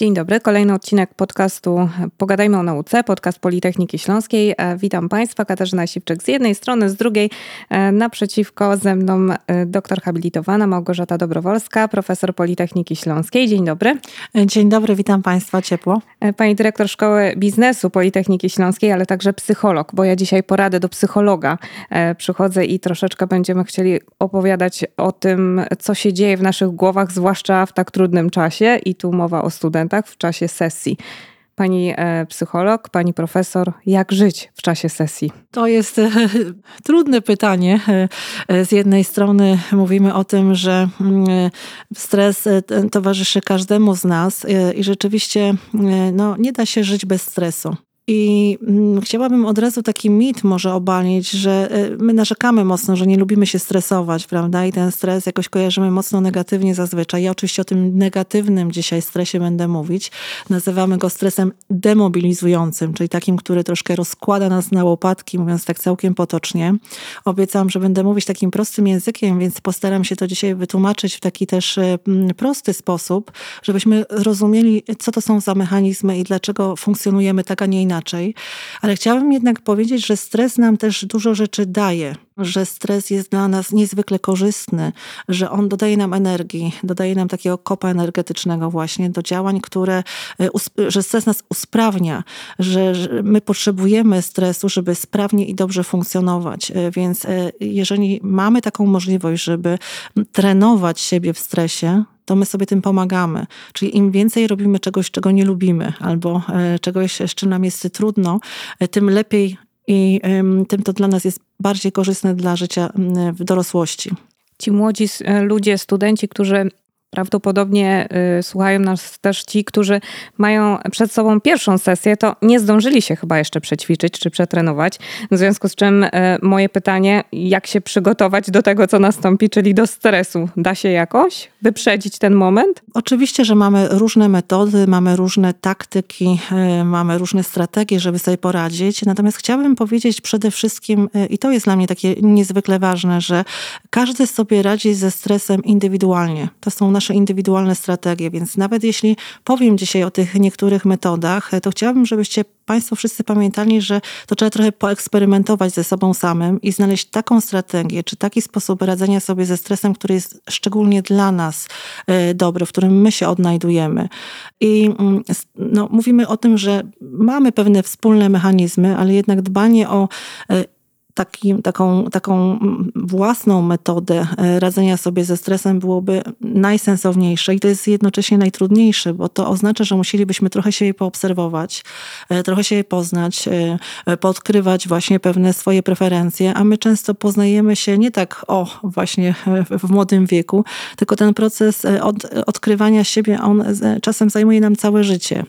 Dzień dobry, kolejny odcinek podcastu Pogadajmy o nauce, podcast Politechniki Śląskiej. E, witam Państwa, Katarzyna Siwczyk z jednej strony, z drugiej e, naprzeciwko ze mną e, doktor habilitowana Małgorzata Dobrowolska, profesor Politechniki Śląskiej. Dzień dobry. Dzień dobry, witam Państwa ciepło. Pani dyrektor Szkoły Biznesu Politechniki Śląskiej, ale także psycholog, bo ja dzisiaj poradę do psychologa przychodzę i troszeczkę będziemy chcieli opowiadać o tym, co się dzieje w naszych głowach, zwłaszcza w tak trudnym czasie i tu mowa o studentach w czasie sesji. Pani e, psycholog, pani profesor, jak żyć w czasie sesji? To jest e, trudne pytanie. E, z jednej strony mówimy o tym, że mm, stres towarzyszy każdemu z nas i rzeczywiście no, nie da się żyć bez stresu. I mm, chciałabym od razu taki mit może obalić, że e, my narzekamy mocno, że nie lubimy się stresować, prawda? I ten stres jakoś kojarzymy mocno negatywnie zazwyczaj. Ja oczywiście o tym negatywnym dzisiaj stresie będę mówić. Nazywamy go stresem demobilizującym, czyli takim, który troszkę rozkłada nas na łopatki, mówiąc tak całkiem potocznie. Obiecałam, że będę mówić takim prostym językiem, więc postaram się to dzisiaj wytłumaczyć w taki też e, prosty sposób, żebyśmy rozumieli, co to są za mechanizmy i dlaczego funkcjonujemy tak, a nie inaczej inaczej. Ale chciałabym jednak powiedzieć, że stres nam też dużo rzeczy daje, że stres jest dla nas niezwykle korzystny, że on dodaje nam energii, dodaje nam takiego kopa energetycznego właśnie do działań, które, e, że stres nas usprawnia, że my potrzebujemy stresu, żeby sprawnie i dobrze funkcjonować. E, więc e, jeżeli mamy taką możliwość, żeby trenować siebie w stresie, to my sobie tym pomagamy. Czyli im więcej robimy czegoś, czego nie lubimy, albo e, czegoś, z czym nam jest trudno, e, tym lepiej i tym to dla nas jest bardziej korzystne dla życia w dorosłości. Ci młodzi e, ludzie, studenci, którzy Prawdopodobnie y, słuchają nas też ci, którzy mają przed sobą pierwszą sesję, to nie zdążyli się chyba jeszcze przećwiczyć czy przetrenować. W związku z czym y, moje pytanie, jak się przygotować do tego, co nastąpi, czyli do stresu? Da się jakoś wyprzedzić ten moment? Oczywiście, że mamy różne metody, mamy różne taktyki, y, mamy różne strategie, żeby sobie poradzić. Natomiast chciałabym powiedzieć przede wszystkim, i to jest dla mnie takie niezwykle ważne, że każdy sobie radzi ze stresem indywidualnie. To są nasze indywidualne strategie. Więc nawet jeśli powiem dzisiaj o tych niektórych metodach, to chciałabym, żebyście Państwo wszyscy pamiętali, że to trzeba trochę poeksperymentować ze sobą samym i znaleźć taką strategię, czy taki sposób radzenia sobie ze stresem, który jest szczególnie dla nas e, dobry, w którym my się odnajdujemy. I mm, no, mówimy o tym, że mamy pewne wspólne mechanizmy, ale jednak dbanie o e, taki, taką, taką własną metodę e, radzenia sobie ze stresem byłoby najsensowniejsze i to jest jednocześnie najtrudniejsze, bo to oznacza, że musielibyśmy trochę siebie poobserwować, e, trochę siebie poznać, e, podkrywać właśnie pewne swoje preferencje, a my często poznajemy się nie tak o właśnie w młodym wieku, tylko ten proces od, odkrywania siebie, on czasem zajmuje nam całe życie.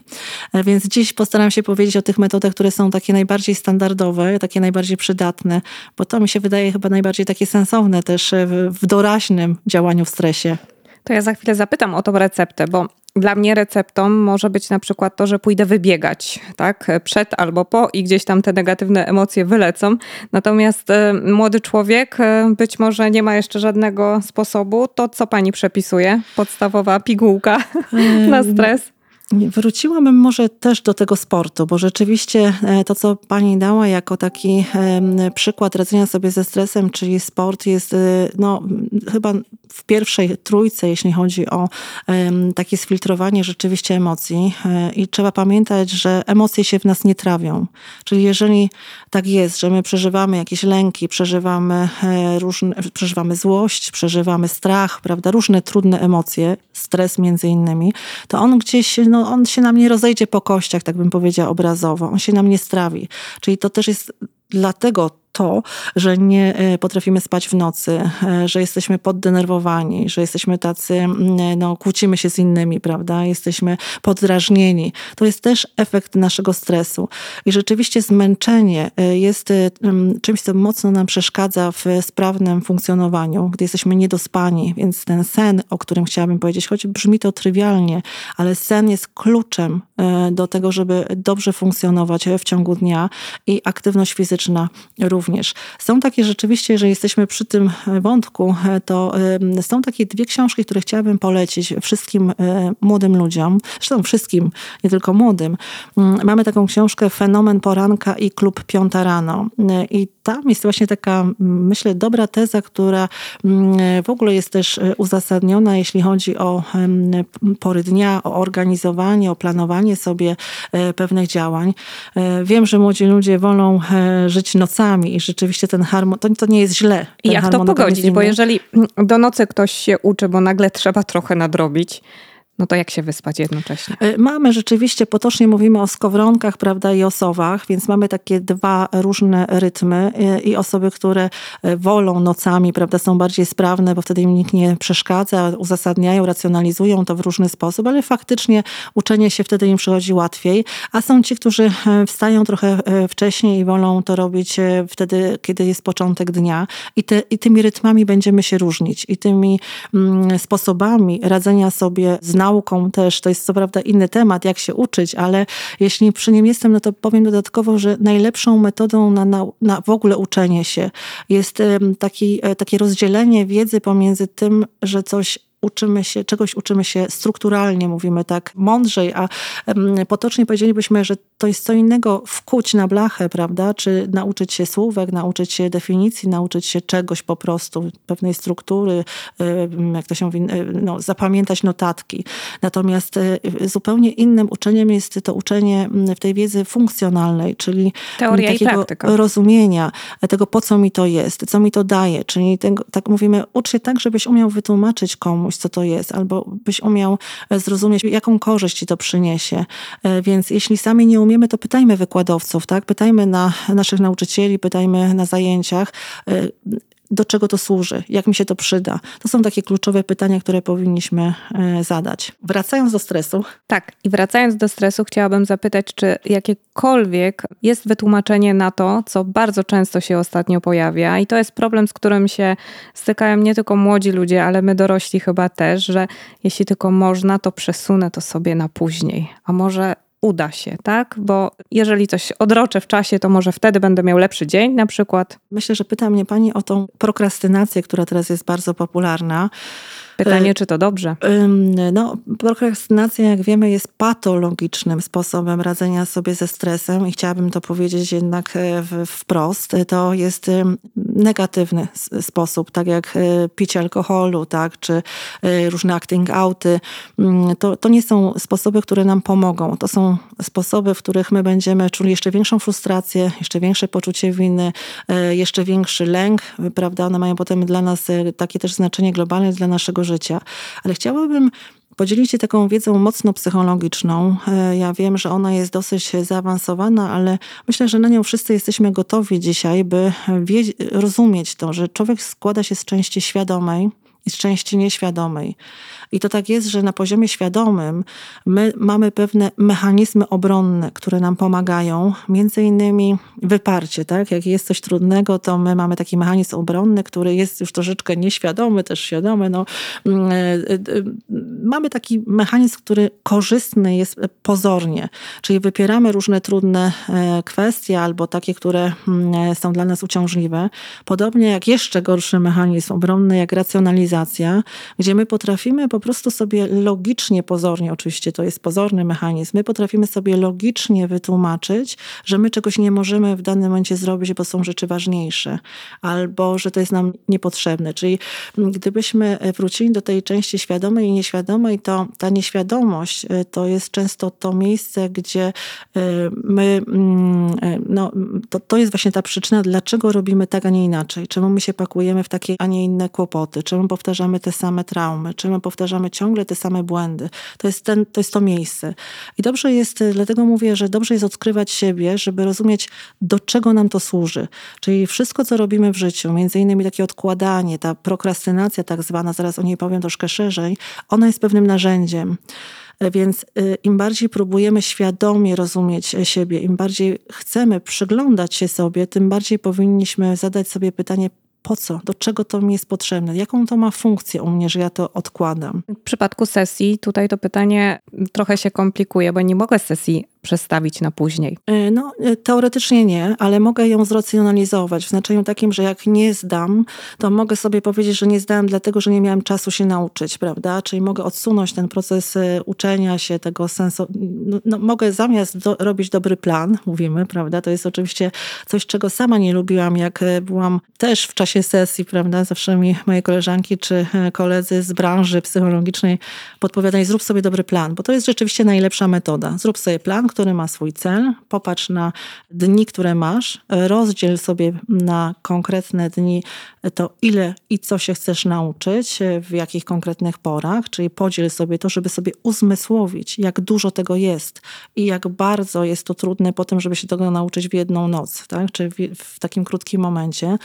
Więc dziś postaram się powiedzieć o tych metodach, które są takie najbardziej standardowe, takie najbardziej przydatne, bo to mi się wydaje chyba najbardziej takie sensowne też w, w doraźnym działaniu w stresie. To ja za chwilę zapytam o tą receptę, bo dla mnie receptą może być na przykład to, że pójdę wybiegać, tak, przed albo po i gdzieś tam te negatywne emocje wylecą. Natomiast e, młody człowiek e, być może nie ma jeszcze żadnego sposobu. To co pani przepisuje? Podstawowa pigułka na stres? Wróciłabym może też do tego sportu, bo rzeczywiście e, to, co pani dała jako taki przykład radzenia sobie ze stresem, czyli sport jest e, no, chyba w pierwszej trójce, jeśli chodzi o takie sfiltrowanie rzeczywiście emocji. E, I trzeba pamiętać, że emocje się w nas nie trawią. Czyli jeżeli tak jest, że my przeżywamy jakieś lęki, przeżywamy różne, przeżywamy złość, przeżywamy strach, prawda, różne trudne emocje, stres między innymi, to on gdzieś no, on się nam nie rozejdzie po kościach, tak bym powiedziała obrazowo. On się nam nie strawi. Czyli to też jest dlatego to, że nie e, potrafimy spać w nocy, e, że jesteśmy poddenerwowani, że jesteśmy tacy, mm, no, kłócimy się z innymi, prawda? Jesteśmy poddrażnieni. To jest też efekt naszego stresu. I rzeczywiście zmęczenie e, jest czymś, co mocno nam przeszkadza w sprawnym funkcjonowaniu, gdy jesteśmy niedospani. Więc ten sen, o którym chciałabym powiedzieć, choć brzmi to trywialnie, ale sen jest kluczem do tego, żeby dobrze funkcjonować w ciągu dnia i aktywność fizyczna również również. Są takie rzeczywiście, że jesteśmy przy tym wątku, to są takie dwie książki, które chciałabym polecić wszystkim młodym ludziom, zresztą wszystkim, nie tylko młodym. Mm, mamy taką książkę Fenomen Poranka i Klub Piąta Rano. I tam jest właśnie taka, myślę, dobra teza, która w ogóle jest też uzasadniona, jeśli chodzi o pory dnia, o organizowanie, o planowanie sobie e, pewnych działań. E, wiem, że młodzi ludzie wolą e, żyć nocami i rzeczywiście ten harmon, to, to nie jest źle. I jak to pogodzić? Bo jeżeli do nocy ktoś się uczy, bo nagle trzeba trochę nadrobić, no to jak się wyspać jednocześnie? E, mamy rzeczywiście, potocznie mówimy o skowronkach, prawda, i osowach, więc mamy takie dwa różne rytmy e, i osoby, które e, wolą nocami, prawda, są bardziej sprawne, bo wtedy im nikt nie przeszkadza, uzasadniają, racjonalizują to w różny sposób, ale faktycznie uczenie się wtedy im przychodzi łatwiej, a są ci, którzy wstają trochę wcześniej i wolą to robić wtedy, kiedy jest początek dnia i, te, i tymi rytmami będziemy się różnić i tymi mm, sposobami radzenia sobie z nauką też, to jest co prawda inny temat, jak się uczyć, ale jeśli przy nim jestem, no to powiem dodatkowo, że najlepszą metodą na, na, na w ogóle uczenie się jest taki, e, takie rozdzielenie wiedzy pomiędzy tym, że coś uczymy się, czegoś uczymy się strukturalnie, mówimy tak mądrzej, a potocznie powiedzielibyśmy, że to jest co innego wkuć na blachę, prawda? Czy nauczyć się słówek, nauczyć się definicji, nauczyć się czegoś po prostu, pewnej struktury, jak to się mówi, no, zapamiętać notatki. Natomiast e, zupełnie innym uczeniem jest to uczenie w tej wiedzy funkcjonalnej, czyli Teoria takiego rozumienia tego, po co mi to jest, co mi to daje. Czyli tego, tak mówimy, ucz się tak, żebyś umiał wytłumaczyć komuś, co to jest, albo byś umiał e, zrozumieć, jaką korzyść ci to przyniesie. E, więc jeśli sami nie umiemy, to pytajmy wykładowców, tak? Pytajmy na naszych nauczycieli, pytajmy na zajęciach e, do czego to służy, jak mi się to przyda. To są takie kluczowe pytania, które powinniśmy e, zadać. Wracając do stresu. Tak, i wracając do stresu, chciałabym zapytać, czy jakiekolwiek jest wytłumaczenie na to, co bardzo często się ostatnio pojawia, i to jest problem, z którym się stykają nie tylko młodzi ludzie, ale my dorośli chyba też, że jeśli tylko można, to przesunę to sobie na później. A może uda się, tak? Bo jeżeli coś odroczę w czasie, to może wtedy będę miał lepszy dzień na przykład. Myślę, że pyta mnie Pani o tą prokrastynację, która teraz jest bardzo popularna. Pytanie, e, czy to dobrze? No, prokrastynacja, jak wiemy, jest patologicznym sposobem radzenia sobie ze stresem i chciałabym to powiedzieć jednak e, wprost. To jest negatywny sposób, tak jak e, picie alkoholu, tak, czy różne acting outy. To, to nie są sposoby, które nam pomogą. To są sposoby, w których my będziemy czuli jeszcze większą frustrację, jeszcze większe poczucie winy, jeszcze większy lęk, prawda? One mają potem dla nas takie też znaczenie globalne dla naszego życia życia. Ale chciałabym podzielić się taką wiedzą mocno psychologiczną. E, ja wiem, że ona jest dosyć zaawansowana, ale myślę, że na nią wszyscy jesteśmy gotowi dzisiaj, by rozumieć to, że człowiek składa się z części świadomej i z części nieświadomej. I to tak jest, że na poziomie świadomym my mamy pewne mechanizmy obronne, które nam pomagają, między innymi wyparcie, tak? Jak jest coś trudnego, to my mamy taki mechanizm obronny, który jest już troszeczkę nieświadomy, też świadomy. No. Mm, e, e, mamy taki mechanizm, który korzystny jest pozornie, czyli wypieramy różne trudne e, kwestie albo takie, które mm, są dla nas uciążliwe. Podobnie jak jeszcze gorszy mechanizm obronny, jak racjonalizacja, gdzie my potrafimy po prostu sobie logicznie, pozornie, oczywiście to jest pozorny mechanizm, my potrafimy sobie logicznie wytłumaczyć, że my czegoś nie możemy w danym momencie zrobić, bo są rzeczy ważniejsze, albo że to jest nam niepotrzebne. Czyli gdybyśmy wrócili do tej części świadomej i nieświadomej, to ta nieświadomość y, to jest często to miejsce, gdzie y, my, mm, no, to, to jest właśnie ta przyczyna, dlaczego robimy tak, a nie inaczej. Czemu my się pakujemy w takie, a nie inne kłopoty, czemu powtarzamy te same traumy, czemu powtarzamy powtarzamy ciągle te same błędy. To jest, ten, to jest to miejsce. I dobrze jest, dlatego mówię, że dobrze jest odkrywać siebie, żeby rozumieć, do czego nam to służy. Czyli wszystko, co robimy w życiu, między innymi takie odkładanie, ta prokrastynacja tak zwana, zaraz o niej powiem troszkę szerzej, ona jest pewnym narzędziem. Więc y, im bardziej próbujemy świadomie rozumieć siebie, im bardziej chcemy przyglądać się sobie, tym bardziej powinniśmy zadać sobie pytanie, po co, do czego to mi jest potrzebne, jaką to ma funkcję u mnie, że ja to odkładam. W przypadku sesji tutaj to pytanie trochę się komplikuje, bo nie mogę sesji przestawić na później? E, no, e, teoretycznie nie, ale mogę ją zracjonalizować w znaczeniu takim, że jak nie zdam, to mogę sobie powiedzieć, że nie zdałem dlatego, że nie miałem czasu się nauczyć, prawda? Czyli mogę odsunąć ten proces e, uczenia się, tego sensu. No, no, mogę zamiast do, robić dobry plan, mówimy, prawda? To jest oczywiście coś, czego sama nie lubiłam, jak byłam też w czasie sesji, prawda? Zawsze mi moje koleżanki czy koledzy z branży psychologicznej podpowiadali, zrób sobie dobry plan, bo to jest rzeczywiście najlepsza metoda. Zrób sobie plan, który ma swój cel, popatrz na dni, które masz, rozdziel sobie na konkretne dni to, ile i co się chcesz nauczyć, w jakich konkretnych porach, czyli podziel sobie to, żeby sobie uzmysłowić, jak dużo tego jest i jak bardzo jest to trudne potem, żeby się tego nauczyć w jedną noc, tak? czy w, w takim krótkim momencie.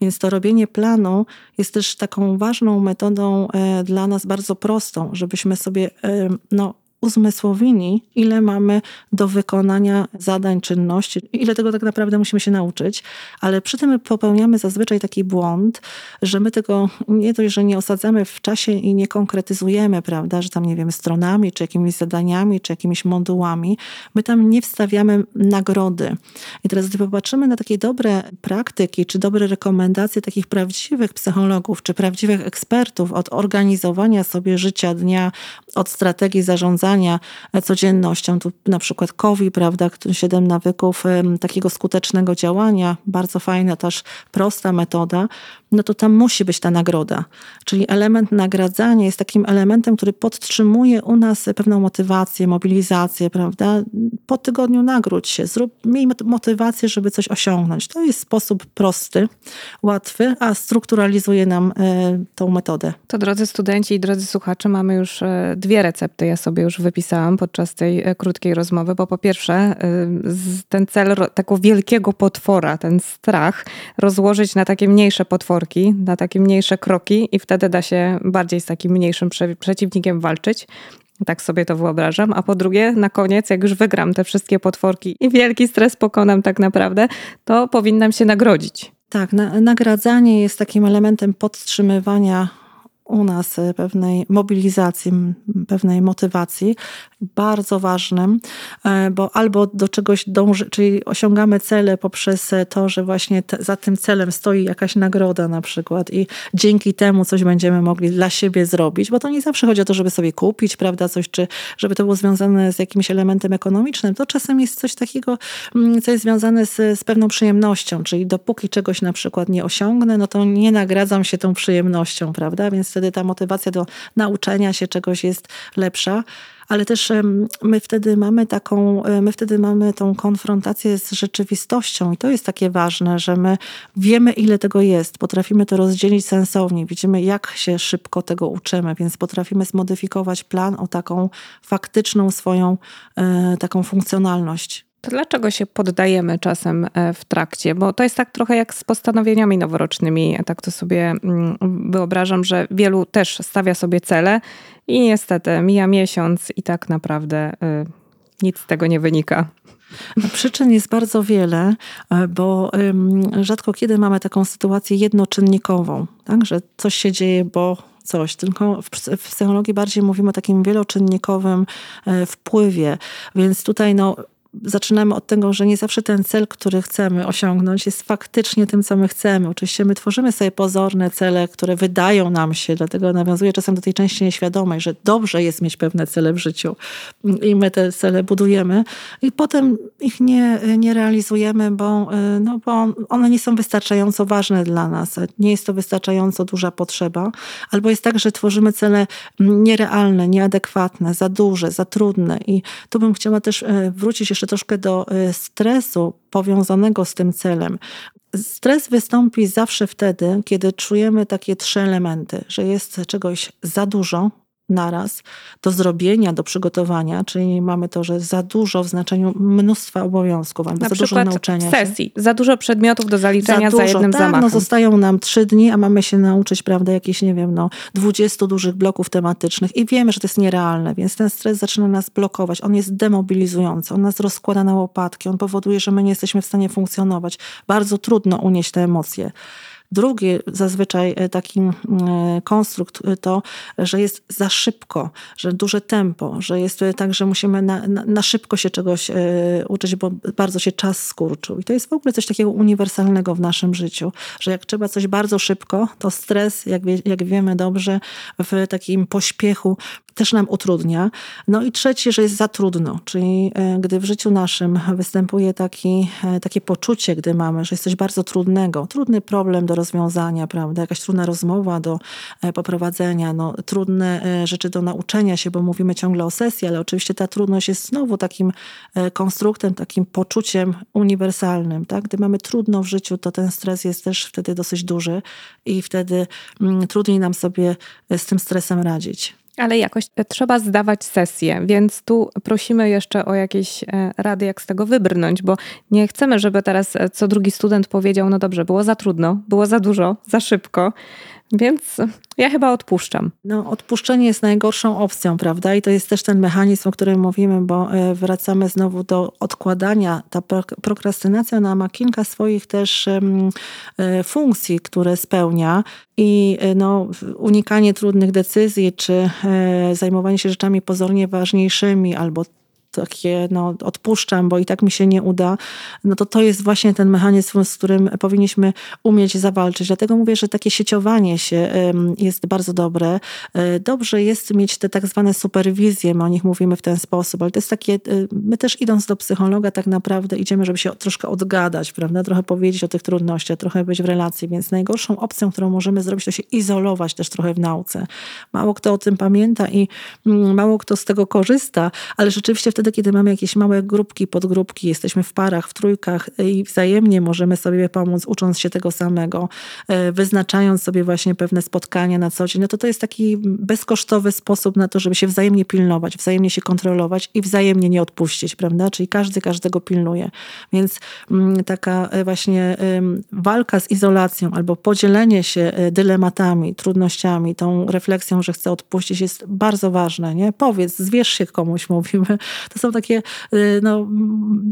Więc to robienie planu jest też taką ważną metodą e, dla nas bardzo prostą, żebyśmy sobie e, no, uzmysłowini, ile mamy do wykonania zadań, czynności, ile tego tak naprawdę musimy się nauczyć, ale przy tym popełniamy zazwyczaj taki błąd, że my tego nie dość, że nie osadzamy w czasie i nie konkretyzujemy, prawda, że tam, nie wiem, stronami, czy jakimiś zadaniami, czy jakimiś modułami, my tam nie wstawiamy nagrody. I teraz, gdy popatrzymy na takie dobre praktyki, czy dobre rekomendacje takich prawdziwych psychologów, czy prawdziwych ekspertów od organizowania sobie życia dnia, od strategii zarządzania, zarządzania codziennością. Tu na przykład KOWI, prawda, siedem nawyków takiego skutecznego działania, bardzo fajna, też prosta metoda, no to tam musi być ta nagroda. Czyli element nagradzania jest takim elementem, który podtrzymuje u nas pewną motywację, mobilizację, prawda? Po tygodniu nagródź się, zrób, miej motywację, żeby coś osiągnąć. To jest sposób prosty, łatwy, a strukturalizuje nam e, tą metodę. To drodzy studenci i drodzy słuchacze, mamy już e, dwie recepty, ja sobie już wypisałam podczas tej e, krótkiej rozmowy, bo po pierwsze ten cel tego wielkiego potwora, ten strach rozłożyć na takie mniejsze potwory, na takie mniejsze kroki i wtedy da się bardziej z takim mniejszym przeciwnikiem walczyć. Tak sobie to wyobrażam. A po drugie, na koniec, jak już wygram te wszystkie potworki i wielki stres pokonam tak naprawdę, to powinnam się nagrodzić. Tak, na, nagradzanie jest takim elementem podtrzymywania u nas e, pewnej mobilizacji, pewnej motywacji, bardzo ważnym, e, bo albo do czegoś dąży, czyli osiągamy cele poprzez to, że właśnie te, za tym celem stoi jakaś nagroda na przykład i dzięki temu coś będziemy mogli dla siebie zrobić, bo to nie zawsze chodzi o to, żeby sobie kupić, prawda, coś, czy żeby to było związane z jakimś elementem ekonomicznym, to czasem jest coś takiego, mm, co jest związane z, z pewną przyjemnością, czyli dopóki czegoś na przykład nie osiągnę, no to nie nagradzam się tą przyjemnością, prawda, więc wtedy ta motywacja do nauczenia się czegoś jest lepsza. Ale też my wtedy mamy taką, e, my wtedy mamy tą konfrontację z rzeczywistością i to jest takie ważne, że my wiemy ile tego jest, potrafimy to rozdzielić sensownie, widzimy jak się szybko tego uczymy, więc potrafimy zmodyfikować plan o taką faktyczną swoją e, taką funkcjonalność. Dlaczego się poddajemy czasem e, w trakcie? Bo to jest tak trochę jak z postanowieniami noworocznymi. Tak to sobie mm, wyobrażam, że wielu też stawia sobie cele i niestety mija miesiąc i tak naprawdę y, nic z tego nie wynika. Przyczyn jest bardzo wiele, e, bo rzadko kiedy mamy taką sytuację jednoczynnikową, tak? że coś się dzieje, bo coś, tylko w psychologii bardziej mówimy o takim wieloczynnikowym e, wpływie, więc tutaj no, zaczynamy od tego, że nie zawsze ten cel, który chcemy osiągnąć, jest faktycznie tym, co my chcemy. Oczywiście my tworzymy sobie pozorne cele, które wydają nam się, dlatego nawiązuję czasem do tej części nieświadomej, że dobrze jest mieć pewne cele w życiu i my te cele budujemy i potem ich nie, nie realizujemy, bo, no, bo one nie są wystarczająco ważne dla nas. Nie jest to wystarczająco duża potrzeba. Albo jest tak, że tworzymy cele nierealne, nieadekwatne, za duże, za trudne i tu bym chciała też e, wrócić jeszcze jeszcze troszkę do y, stresu powiązanego z tym celem. Stres wystąpi zawsze wtedy, kiedy czujemy takie trzy elementy, że jest czegoś za dużo, naraz do zrobienia, do przygotowania, czyli mamy to, że za dużo w znaczeniu mnóstwa obowiązków, albo Na za dużo nauczenia sesji, się. za dużo przedmiotów do zaliczenia za, dużo, za jednym tak, zamachem. No zostają nam trzy dni, a mamy się nauczyć, prawda, jakieś, nie wiem, no, 20 dużych bloków tematycznych i wiemy, że to jest nierealne, więc ten stres zaczyna nas blokować. On jest demobilizujący, on nas rozkłada na łopatki, on powoduje, że my nie jesteśmy w stanie funkcjonować. Bardzo trudno unieść te emocje. Drugi zazwyczaj taki konstrukt to, że jest za szybko, że duże tempo, że jest tak, że musimy na, na, na szybko się czegoś uczyć, bo bardzo się czas skurczył. I to jest w ogóle coś takiego uniwersalnego w naszym życiu, że jak trzeba coś bardzo szybko, to stres, jak, wie, jak wiemy dobrze, w takim pośpiechu też nam utrudnia. No i trzeci, że jest za trudno, czyli e, gdy w życiu naszym występuje taki, e, takie poczucie, gdy mamy, że jest coś bardzo trudnego, trudny problem do rozwiązania, prawda, jakaś trudna rozmowa do e, poprowadzenia, no, trudne rzeczy do nauczenia się, bo mówimy ciągle o sesji, ale oczywiście ta trudność jest znowu takim konstruktem, takim poczuciem uniwersalnym. Tak? Gdy mamy trudno w życiu, to ten stres jest też wtedy dosyć duży i wtedy mm, trudniej nam sobie z tym stresem radzić. Ale jakoś trzeba zdawać sesję, więc tu prosimy jeszcze o jakieś e, rady, jak z tego wybrnąć, bo nie chcemy, żeby teraz e, co drugi student powiedział: No dobrze, było za trudno, było za dużo, za szybko. Więc ja chyba odpuszczam. No, odpuszczenie jest najgorszą opcją, prawda? I to jest też ten mechanizm, o którym mówimy, bo e, wracamy znowu do odkładania. Ta prokrastynacja ona ma kilka swoich też funkcji, które spełnia. I e, no, unikanie trudnych decyzji, czy e, zajmowanie się rzeczami pozornie ważniejszymi, albo takie no, odpuszczam, bo i tak mi się nie uda, no to to jest właśnie ten mechanizm, z którym powinniśmy umieć zawalczyć. Dlatego mówię, że takie sieciowanie się jest bardzo dobre. E, dobrze jest mieć te tak zwane superwizje, my o nich mówimy w ten sposób, ale to jest takie, e, my też idąc do psychologa tak naprawdę idziemy, żeby się troszkę odgadać, prawda, trochę powiedzieć o tych trudnościach, trochę być w relacji, więc najgorszą opcją, którą możemy zrobić, to się izolować też trochę w nauce. Mało kto o tym pamięta i mm, mało kto z tego korzysta, ale rzeczywiście wtedy wtedy, kiedy mamy jakieś małe grupki, podgrupki, jesteśmy w parach, w trójkach i wzajemnie możemy sobie pomóc, ucząc się tego samego, e, wyznaczając sobie właśnie pewne spotkania na co dzień, no to to jest taki bezkosztowy sposób na to, żeby się wzajemnie pilnować, wzajemnie się kontrolować i wzajemnie nie odpuścić, prawda? Czyli każdy każdego pilnuje. Więc mm, taka e, właśnie walka z izolacją albo podzielenie się e, dylematami, trudnościami, tą refleksją, że chcę odpuścić jest bardzo ważne, nie? Powiedz, zwierz się komuś, mówimy. To są takie, y, no,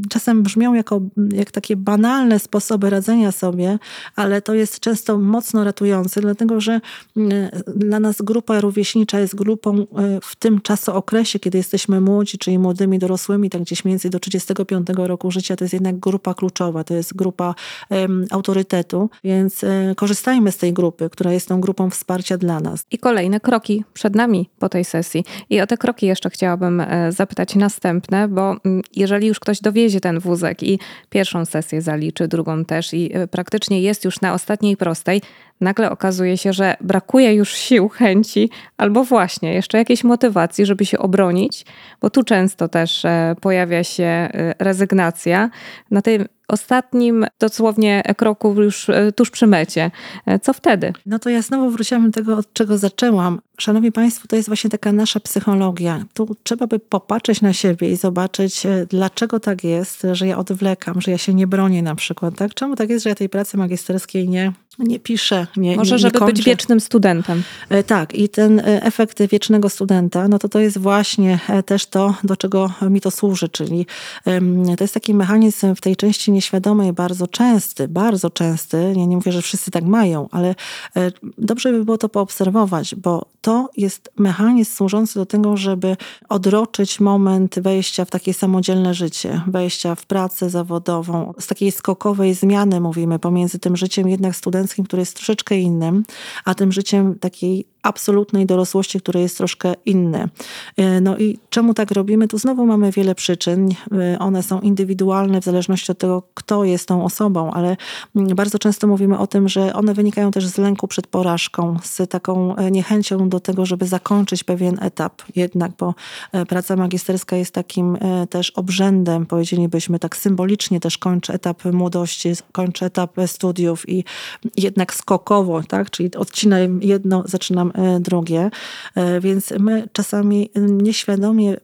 czasem brzmią jako, jak takie banalne sposoby radzenia sobie, ale to jest często mocno ratujące, dlatego że y, dla nas grupa rówieśnicza jest grupą y, w tym czasookresie, kiedy jesteśmy młodzi, czyli młodymi dorosłymi, tak gdzieś więcej do 35 roku życia, to jest jednak grupa kluczowa, to jest grupa um, autorytetu, więc korzystajmy z tej grupy, która jest tą grupą wsparcia dla nas. I kolejne kroki przed nami po tej sesji. I o te kroki jeszcze chciałabym e, zapytać następnie bo mm, jeżeli już ktoś dowiezie ten wózek i pierwszą sesję zaliczy, drugą też i e, praktycznie jest już na ostatniej prostej, nagle okazuje się, że brakuje już sił, chęci albo właśnie jeszcze jakiejś motywacji, żeby się obronić, bo tu często też e, pojawia się e, rezygnacja. Na ostatnim dosłownie kroku już e, tuż przy mecie. E, co wtedy? No to ja znowu wróciłam do tego, od czego zaczęłam. Szanowni Państwo, to jest właśnie taka nasza psychologia. Tu trzeba by popatrzeć na siebie i zobaczyć, e, dlaczego tak jest, że ja odwlekam, że ja się nie bronię na przykład. Tak? Czemu tak jest, że ja tej pracy magisterskiej nie, nie piszę, nie Może, nie, żeby kończę. być wiecznym studentem. Tak, i ten efekt wiecznego studenta, no to to jest właśnie też to, do czego mi to służy, czyli to jest taki mechanizm w tej części nieświadomej, bardzo częsty, bardzo częsty. Ja nie mówię, że wszyscy tak mają, ale e, dobrze by było to poobserwować, bo to jest mechanizm służący do tego, żeby odroczyć moment wejścia w takie samodzielne życie, wejścia w pracę zawodową, z takiej skokowej zmiany mówimy pomiędzy tym życiem jednak studenckim, które jest troszeczkę innym, a tym życiem takiej absolutnej dorosłości, które jest troszkę inne. E, no i czemu tak robimy? Tu znowu mamy wiele przyczyn. E, one są indywidualne w zależności od tego, kto jest tą osobą, ale mm, bardzo często mówimy o tym, że one wynikają też z lęku przed porażką, z taką e, niechęcią do tego, żeby zakończyć pewien etap. Jednak, bo praca magisterska jest takim też obrzędem, powiedzielibyśmy tak symbolicznie też kończy etap młodości, kończy etap studiów i jednak skokowo, tak? czyli odcinam jedno, zaczynam E, drogie, e, więc my czasami nieświadomie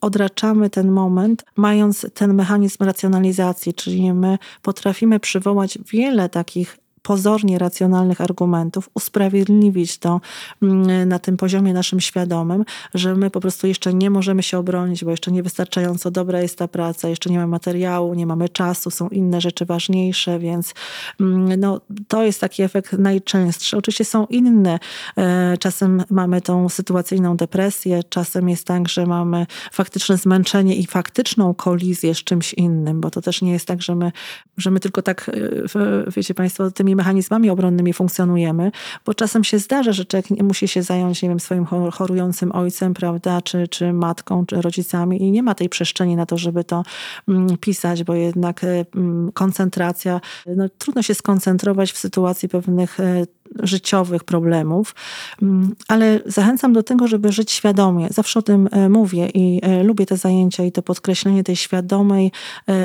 odraczamy ten moment, mając ten mechanizm racjonalizacji, czyli my potrafimy przywołać wiele takich pozornie racjonalnych argumentów, usprawiedliwić to mm, na tym poziomie naszym świadomym, że my po prostu jeszcze nie możemy się obronić, bo jeszcze niewystarczająco dobra jest ta praca, jeszcze nie mamy materiału, nie mamy czasu, są inne rzeczy ważniejsze, więc mm, no, to jest taki efekt najczęstszy. Oczywiście są inne. E, czasem mamy tą sytuacyjną depresję, czasem jest tak, że mamy faktyczne zmęczenie i faktyczną kolizję z czymś innym, bo to też nie jest tak, że my, że my tylko tak, e, wiecie Państwo, tymi mechanizmami obronnymi funkcjonujemy, bo czasem się zdarza, że człowiek musi się zająć, nie wiem, swoim chorującym ojcem, prawda, czy, czy matką, czy rodzicami i nie ma tej przestrzeni na to, żeby to mm, pisać, bo jednak e, mm, koncentracja, no, trudno się skoncentrować w sytuacji pewnych e, życiowych problemów, mm, ale zachęcam do tego, żeby żyć świadomie. Zawsze o tym e, mówię i lubię te zajęcia i to podkreślenie tej świadomej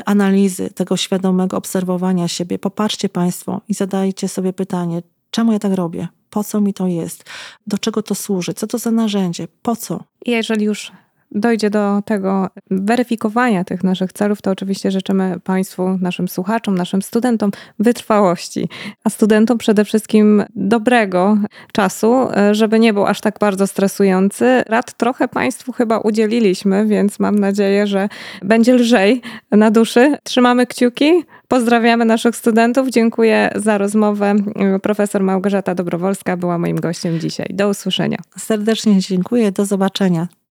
analizy, tego świadomego obserwowania siebie. Popatrzcie Państwo i zadajcie sobie pytanie, czemu ja tak robię? Po co mi to jest? Do czego to służy? Co to za narzędzie? Po co? Jeżeli już dojdzie do tego weryfikowania tych naszych celów, to oczywiście życzymy Państwu, naszym słuchaczom, naszym studentom wytrwałości, a studentom przede wszystkim dobrego czasu, żeby nie był aż tak bardzo stresujący. Rad trochę Państwu chyba udzieliliśmy, więc mam nadzieję, że będzie lżej na duszy. Trzymamy kciuki. Pozdrawiamy naszych studentów. Dziękuję za rozmowę. Profesor Małgorzata Dobrowolska była moim gościem dzisiaj. Do usłyszenia. Serdecznie dziękuję. Do zobaczenia.